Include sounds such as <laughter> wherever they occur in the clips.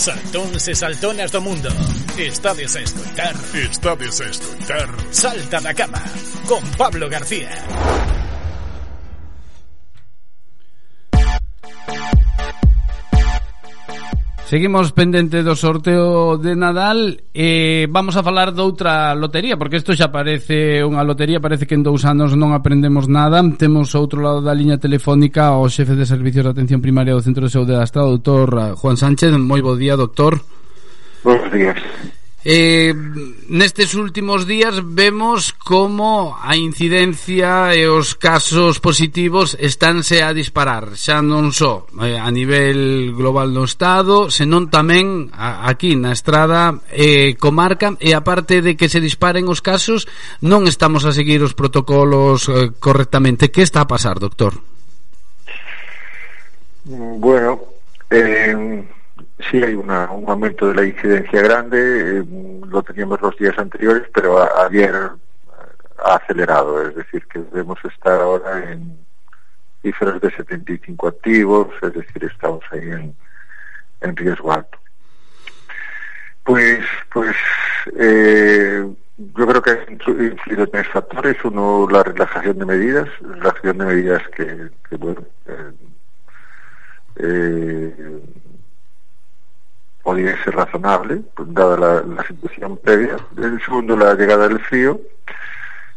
Saltóns e saltonas do mundo. Estades a Estades a Salta da cama Con Pablo García Seguimos pendente do sorteo de Nadal e vamos a falar doutra lotería porque isto xa parece unha lotería parece que en dous anos non aprendemos nada. Temos outro lado da liña telefónica o xefe de servicios de atención primaria do Centro de Saúde da Estrada doutor Juan Sánchez. Moi bo día, doutor Buenos días Eh, nestes últimos días vemos como a incidencia e os casos positivos estánse a disparar xa non só eh, a nivel global do Estado senón tamén a, aquí na estrada eh, comarca e aparte de que se disparen os casos non estamos a seguir os protocolos eh, correctamente que está a pasar, doctor? Bueno, eh, sí hay un aumento de la incidencia grande, eh, lo teníamos los días anteriores, pero ayer ha acelerado, es decir, que debemos estar ahora en cifras de 75 activos, es decir, estamos ahí en, riesgo alto. Pues, pues eh, yo creo que han influido tres factores. Uno, la relajación de medidas, relajación de medidas que, bueno, eh, eh, podía ser razonable, pues, dada la, la, situación previa. El segundo, la llegada del frío.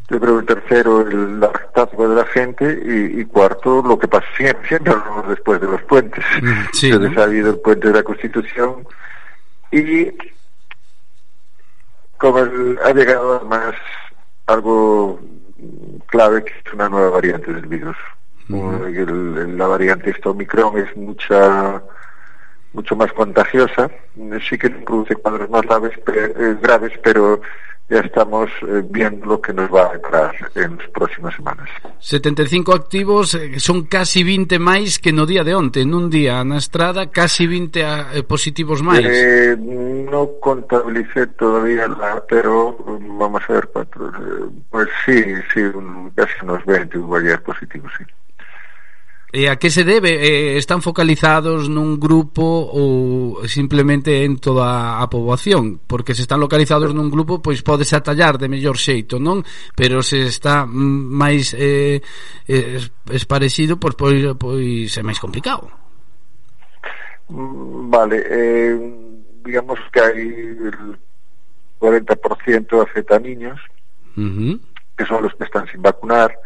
Yo creo el tercero, el hartazgo de la gente. Y, y, cuarto, lo que pasa siempre, siempre después de los puentes. Sí, Entonces ha habido el puente de la Constitución y como el, ha llegado además algo clave que es una nueva variante del virus. Uh -huh. el, la variante esta Omicron es mucha mucho más contagiosa. Sí que produce cuadros más graves, pero, eh, graves, pero ya estamos eh, viendo lo que nos va a deparar en las próximas semanas. 75 activos eh, son casi 20 máis que no día de onte, nun día na estrada casi 20 ah, eh, positivos máis. Eh, no contabilicé todavía la, pero mm, vamos a ver cuatro. Pues sí, sí, un, casi unos 20 hubo ayer positivos, sí. E a que se debe? Eh, están focalizados nun grupo ou simplemente en toda a poboación? Porque se están localizados nun grupo, pois podese atallar de mellor xeito, non? Pero se está máis eh, esparecido, pois, pois, pois é máis complicado. Mm, vale, eh, digamos que hai el 40% afecta a niños, uh -huh. que son los que están sin vacunar,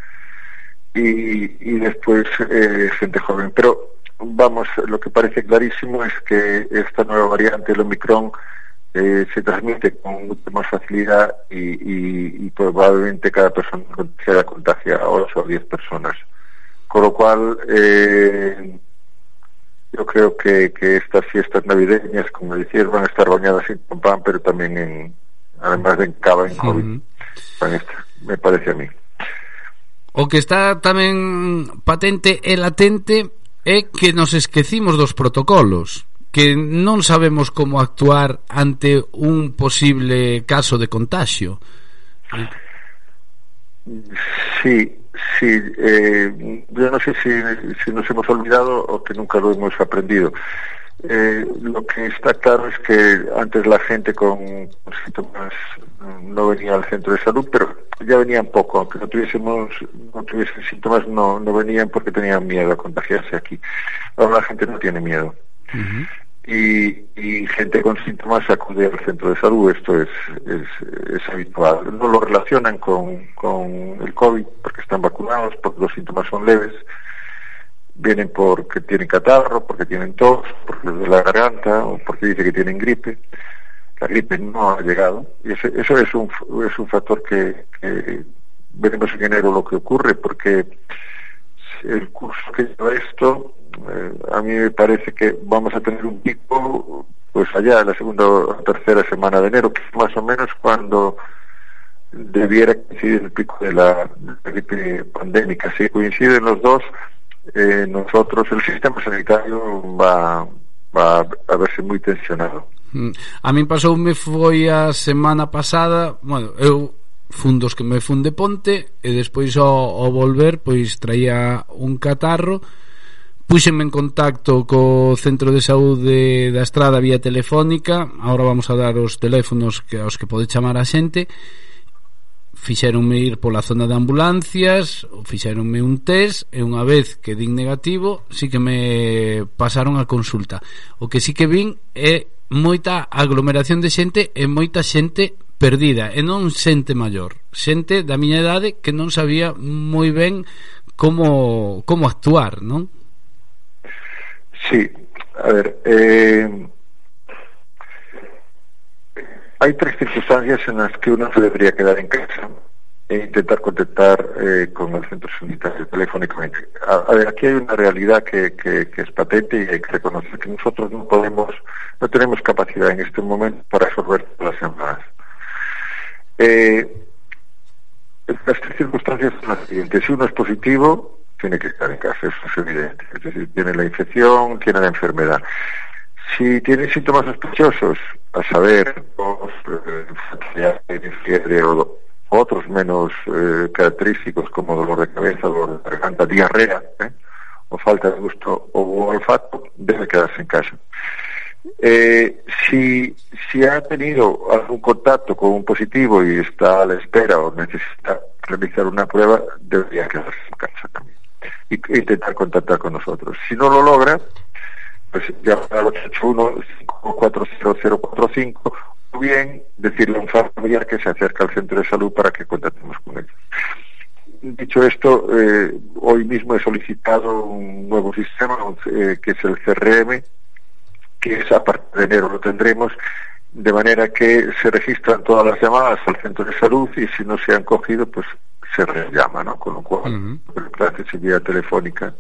y, y después eh, gente joven. Pero vamos, lo que parece clarísimo es que esta nueva variante, el Omicron, eh, se transmite con mucha más facilidad y, y, y probablemente cada persona se contagia a 8 o 10 personas. Con lo cual, eh, yo creo que, que estas fiestas navideñas, como decías, van a estar bañadas en pan, pero también en, además de en cava, en COVID. Uh -huh. me parece a mí. O que está tamén patente e latente é que nos esquecimos dos protocolos que non sabemos como actuar ante un posible caso de contagio. Sí, sí, eh, yo non sei sé si, se si nos hemos olvidado o que nunca lo hemos aprendido. Eh, lo que está claro es que antes la gente con, síntomas no venía al centro de salud, pero ya venían poco, aunque no tuviésemos, no tuviesen síntomas, no, no venían porque tenían miedo a contagiarse aquí. Ahora la gente no tiene miedo. Uh -huh. y, y, gente con síntomas acude al centro de salud, esto es, es, es habitual. No lo relacionan con, con el COVID porque están vacunados, porque los síntomas son leves vienen porque tienen catarro, porque tienen tos, porque les la garganta o porque dice que tienen gripe. La gripe no ha llegado y eso, eso es, un, es un factor que, que veremos en enero lo que ocurre porque el curso que lleva esto eh, a mí me parece que vamos a tener un pico pues allá la segunda o tercera semana de enero que es más o menos cuando debiera coincidir el pico de la gripe pandémica si coinciden los dos eh, nosotros el sistema sanitario va, va a verse moi tensionado. Mm. A min pasoume foi a semana pasada, bueno, eu fundos que me fun de ponte e despois ao, ao volver pois traía un catarro Púxenme en contacto co Centro de Saúde da Estrada vía telefónica Ahora vamos a dar os teléfonos que, aos que pode chamar a xente E fixeronme ir pola zona de ambulancias, fixeronme un test e unha vez que din negativo, sí que me pasaron a consulta. O que sí que vin é moita aglomeración de xente e moita xente perdida e non xente maior, xente da miña idade que non sabía moi ben como como actuar, non? Sí, a ver, eh hay tres circunstancias en las que uno se debería quedar en casa e intentar contactar eh, con el centro sanitario telefónicamente. A, ver, aquí hay una realidad que, es patente y hay que reconocer que nosotros no podemos, no tenemos capacidad en este momento para resolver todas las llamadas. Eh, las tres circunstancias son las siguientes. Si uno es positivo, tiene que estar en casa, eso es evidente. Es decir, tiene la infección, tiene la enfermedad. Si tiene síntomas sospechosos, a saber, eh, fiebre o otros menos eh, característicos como dolor de cabeza, dolor de garganta, diarrea, ¿eh? o falta de gusto o olfato, debe quedarse en casa. Si, si ha tenido algún contacto con un positivo y está a la espera o necesita realizar una prueba, debería quedarse en casa también y intentar contactar con nosotros. Si no lo logra, pues llamar al 881-54045 o bien decirle a un familiar que se acerca al centro de salud para que contactemos con ellos. Dicho esto, eh, hoy mismo he solicitado un nuevo sistema eh, que es el CRM, que es a partir de enero lo tendremos, de manera que se registran todas las llamadas al centro de salud y si no se han cogido, pues se rellama, ¿no? Con lo cual, uh -huh. la accesibilidad telefónica,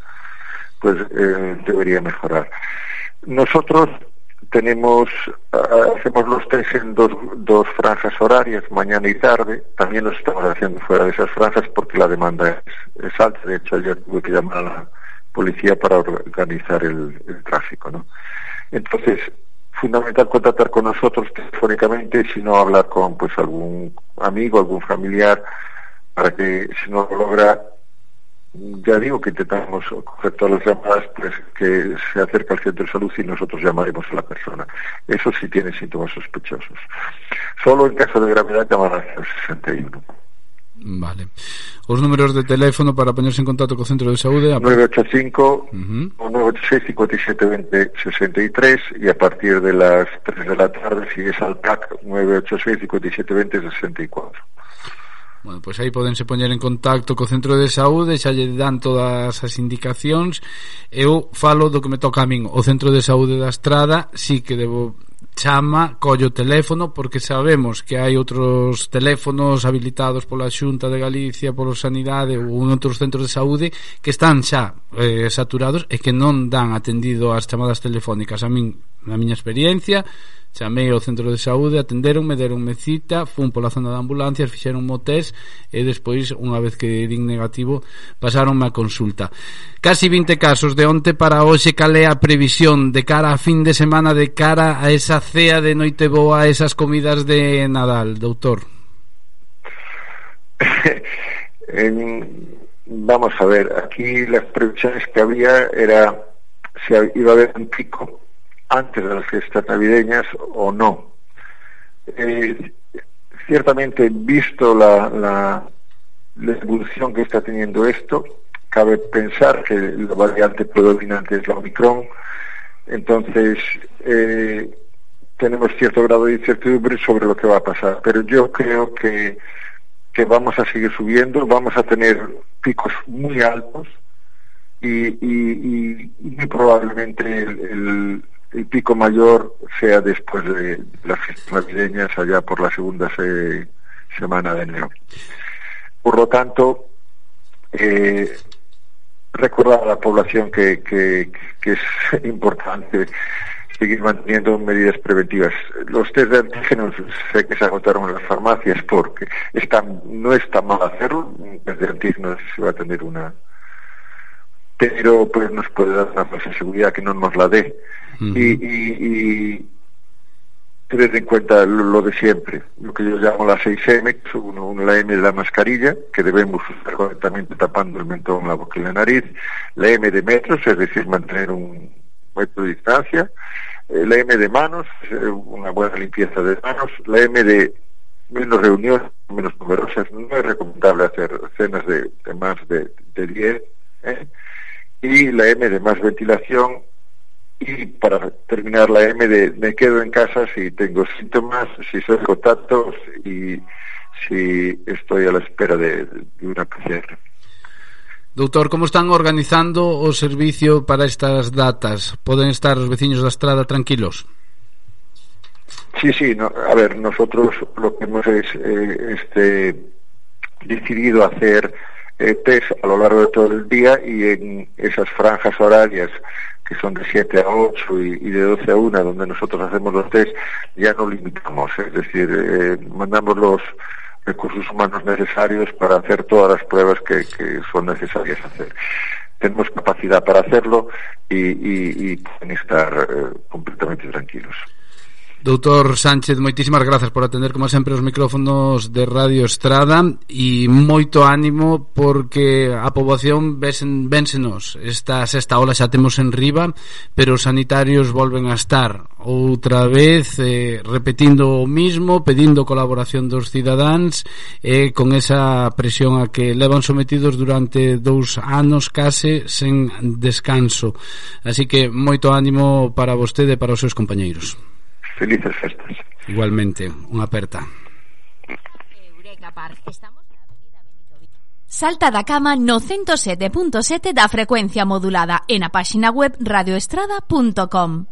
pues eh, debería mejorar. Nosotros tenemos, hacemos los test en dos, dos franjas horarias, mañana y tarde. También lo estamos haciendo fuera de esas franjas porque la demanda es, es alta. De hecho, ayer tuve que llamar a la policía para organizar el, el tráfico, ¿no? Entonces, fundamental contactar con nosotros telefónicamente, si no hablar con pues algún amigo, algún familiar, para que si no lo logra, ya digo que intentamos coger todas las llamadas, pues que se acerque al centro de salud y nosotros llamaremos a la persona. Eso sí tiene síntomas sospechosos. Solo en caso de gravedad llamar al 61. Vale. Os números de teléfono para ponerse en contacto co centro de saúde a... 985 uh -huh. o 986 57 20 63 e a partir de las 3 de la tarde si es al PAC 986 57 20 64 Bueno, pois aí podense poñer en contacto co centro de saúde, xa lle dan todas as indicacións. Eu falo do que me toca a min, o centro de saúde da Estrada, si sí que debo chama, collo o teléfono porque sabemos que hai outros teléfonos habilitados pola Xunta de Galicia, polo Sanidade ou en outros centros de saúde que están xa eh, saturados e que non dan atendido as chamadas telefónicas. A min, na miña experiencia, Chamei ao centro de saúde, atenderonme, deronme cita, fun pola zona de ambulancias, fixeron mo test e despois, unha vez que din negativo, pasaronme a consulta. Casi 20 casos de onte para hoxe calé a previsión de cara a fin de semana, de cara a esa cea de noite boa, a esas comidas de Nadal, doutor. <laughs> en, vamos a ver, aquí las previsiones que había era si iba a haber un pico antes de las fiestas navideñas o no. Eh, ciertamente, visto la, la, la, evolución que está teniendo esto, cabe pensar que la variante predominante es la Omicron, entonces eh, tenemos cierto grado de incertidumbre sobre lo que va a pasar, pero yo creo que, que vamos a seguir subiendo, vamos a tener picos muy altos y, y, y muy probablemente el, el el pico mayor sea después de las fiestas navideñas, allá por la segunda se, semana de enero. Por lo tanto, eh, recordar a la población que, que, es importante seguir manteniendo medidas preventivas. Los test de antígenos sé que se agotaron en las farmacias porque están, no está mal hacerlo, un test de antígenos se va a tener una pero pues nos puede dar una falsa seguridad que no nos la dé. Uh -huh. y, y, y, tener en cuenta lo, de siempre, lo que yo llamo la 6M, que es uno, la M de la mascarilla, que debemos usar correctamente tapando el mentón, la boca y la nariz, la M de metros, es decir, mantener un metro de distancia, eh, la M de manos, una buena limpieza de manos, la M de menos reuniones, menos numerosas, no es recomendable hacer cenas de, más de, de 10, ¿eh? y la M de más ventilación y para terminar la M de me quedo en casa si tengo síntomas, si soy contacto y si estoy a la espera de, de una PCR. Doutor, como están organizando o servicio para estas datas? Poden estar os veciños da estrada tranquilos? Sí, sí, no, a ver, nosotros lo que hemos es, eh, este, decidido hacer eh, test a lo largo de todo el día y en esas franjas horarias que son de 7 a 8 y, de 12 a 1, donde nosotros hacemos los test, ya no limitamos, es decir, eh, mandamos los recursos humanos necesarios para hacer todas las pruebas que, que son necesarias hacer. Tenemos capacidad para hacerlo y, y, y pueden estar eh, completamente tranquilos. Doutor Sánchez, moitísimas grazas por atender como sempre os micrófonos de Radio Estrada e moito ánimo porque a poboación vesen, vénsenos. Esta sexta ola xa temos en riba pero os sanitarios volven a estar. Outra vez eh, repetindo o mismo pedindo colaboración dos cidadáns e eh, con esa presión a que levan sometidos durante dous anos case sen descanso. Así que moito ánimo para vostede e para os seus compañeiros. Felices festas. Igualmente, unha aperta. Salta da cama no 107.7 da frecuencia modulada en a páxina web radioestrada.com.